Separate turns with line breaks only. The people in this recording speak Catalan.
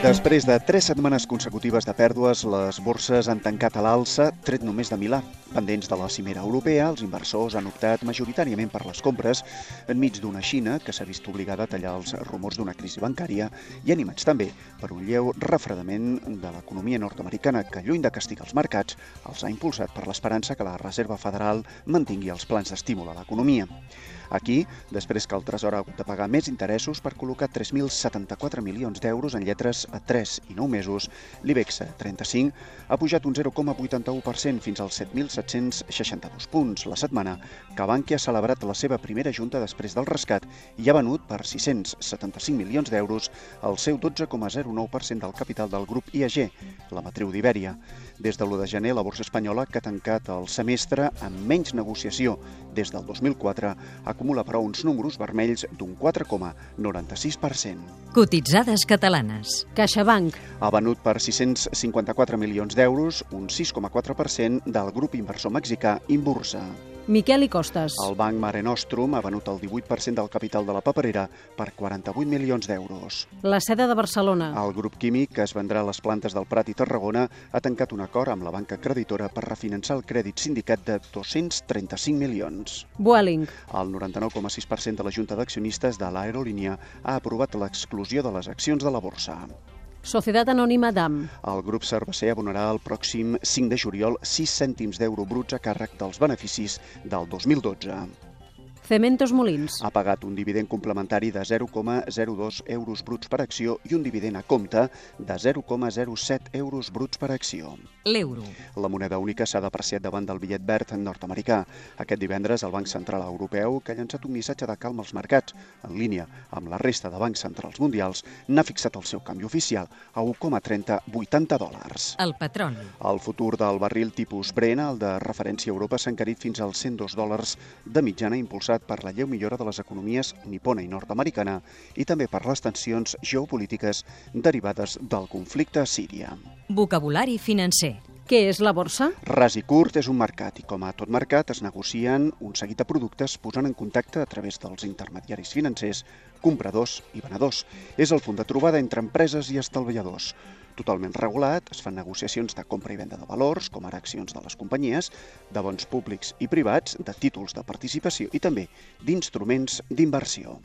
Després de tres setmanes consecutives de pèrdues, les borses han tancat a l'alça, tret només de Milà. Pendents de la cimera europea, els inversors han optat majoritàriament per les compres enmig d'una Xina que s'ha vist obligada a tallar els rumors d'una crisi bancària i animats també per un lleu refredament de l'economia nord-americana que, lluny de castigar els mercats, els ha impulsat per l'esperança que la Reserva Federal mantingui els plans d'estímul a l'economia. Aquí, després que el Tresor ha hagut de pagar més interessos per col·locar 3.074 milions d'euros en lletres a 3 i 9 mesos, l'IBEX 35 ha pujat un 0,81% fins als 7.762 punts la setmana que Bankia ha celebrat la seva primera junta després del rescat i ha venut per 675 milions d'euros el seu 12,09% del capital del grup IAG, la matriu d'Ibèria. Des de l'1 de gener, la borsa espanyola, que ha tancat el semestre amb menys negociació des del 2004, ha acumula, però, uns números vermells d'un 4,96%.
Cotitzades catalanes.
CaixaBank.
Ha venut per 654 milions d'euros, un 6,4% del grup inversor mexicà Inbursa.
Miquel i Costes.
El banc Mare Nostrum ha venut el 18% del capital de la paperera per 48 milions d'euros.
La seda de Barcelona.
El grup químic, que es vendrà a les plantes del Prat i Tarragona, ha tancat un acord amb la banca creditora per refinançar el crèdit sindicat de 235 milions.
Vueling.
El 99,6% de la Junta d'Accionistes de l'aerolínia ha aprovat l'exclusió de les accions de la borsa.
Societat Anònima DAM.
El grup Cerveser abonarà el pròxim 5 de juliol 6 cèntims d'euro bruts a càrrec dels beneficis del 2012.
Cementos Molins.
Ha pagat un dividend complementari de 0,02 euros bruts per acció i un dividend a compte de 0,07 euros bruts per acció.
L'euro.
La moneda única s'ha depreciat davant del bitllet verd nord-americà. Aquest divendres el Banc Central Europeu, que ha llançat un missatge de calma als mercats, en línia amb la resta de bancs centrals mundials, n'ha fixat el seu canvi oficial a 1,3080 dòlars.
El petroli.
El futur del barril tipus Brent, el de referència a Europa, s'ha encarit fins als 102 dòlars de mitjana impulsat per la lleu millora de les economies nipona i nord-americana i també per les tensions geopolítiques derivades del conflicte a Síria.
Vocabulari financer.
Què és la borsa?
Ras i curt és un mercat i com a tot mercat es negocien un seguit de productes posant en contacte a través dels intermediaris financers, compradors i venedors. És el punt de trobada entre empreses i estalviadors totalment regulat, es fan negociacions de compra i venda de valors, com ara accions de les companyies, de bons públics i privats, de títols de participació i també d'instruments d'inversió.